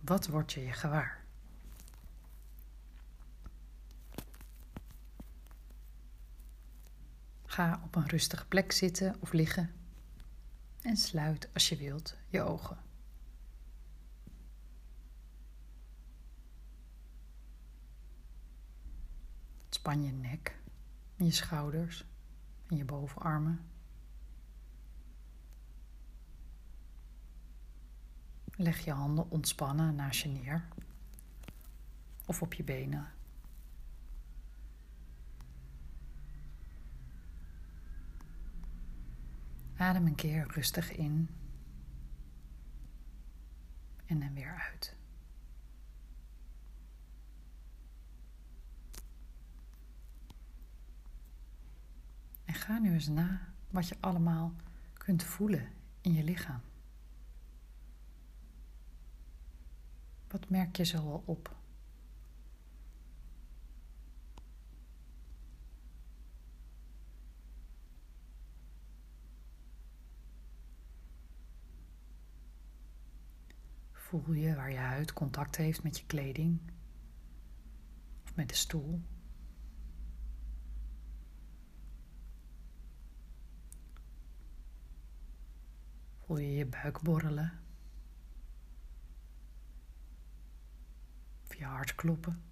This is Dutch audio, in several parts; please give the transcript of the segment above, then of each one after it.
Wat word je je gewaar? Ga op een rustige plek zitten of liggen en sluit als je wilt je ogen. Span je nek je schouders en je bovenarmen. Leg je handen ontspannen naast je neer of op je benen. Adem een keer rustig in en dan weer uit. En ga nu eens na wat je allemaal kunt voelen in je lichaam. Wat merk je zo al op? Voel je waar je huid contact heeft met je kleding of met de stoel? Voel je je buik borrelen? Je hart kloppen?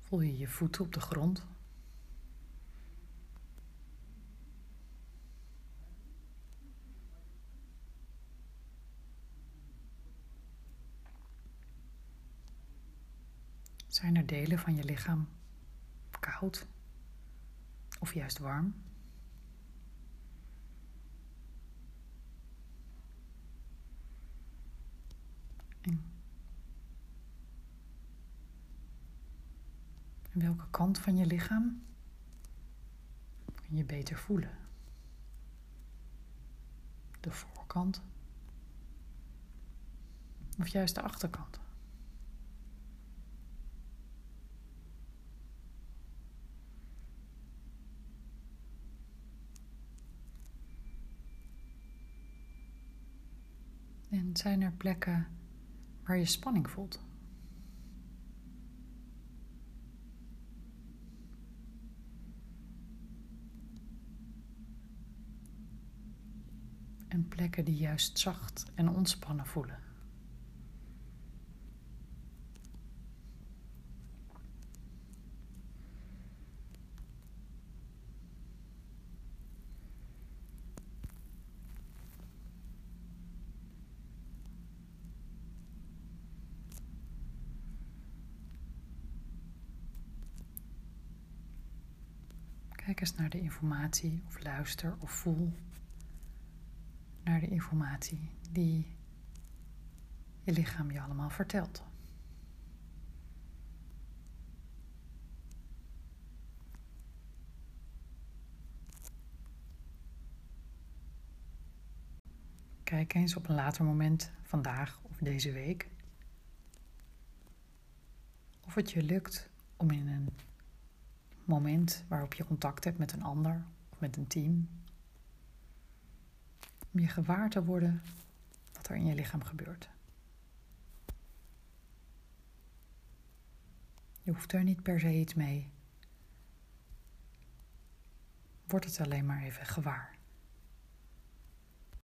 Voel je je voeten op de grond? Zijn er delen van je lichaam koud of juist warm? En welke kant van je lichaam kun je beter voelen? De voorkant of juist de achterkant? En zijn er plekken waar je spanning voelt? En plekken die juist zacht en ontspannen voelen. Kijk eens naar de informatie of luister of voel naar de informatie die je lichaam je allemaal vertelt. Kijk eens op een later moment, vandaag of deze week, of het je lukt om in een moment waarop je contact hebt met een ander of met een team. Om je gewaar te worden wat er in je lichaam gebeurt. Je hoeft er niet per se iets mee. Word het alleen maar even gewaar.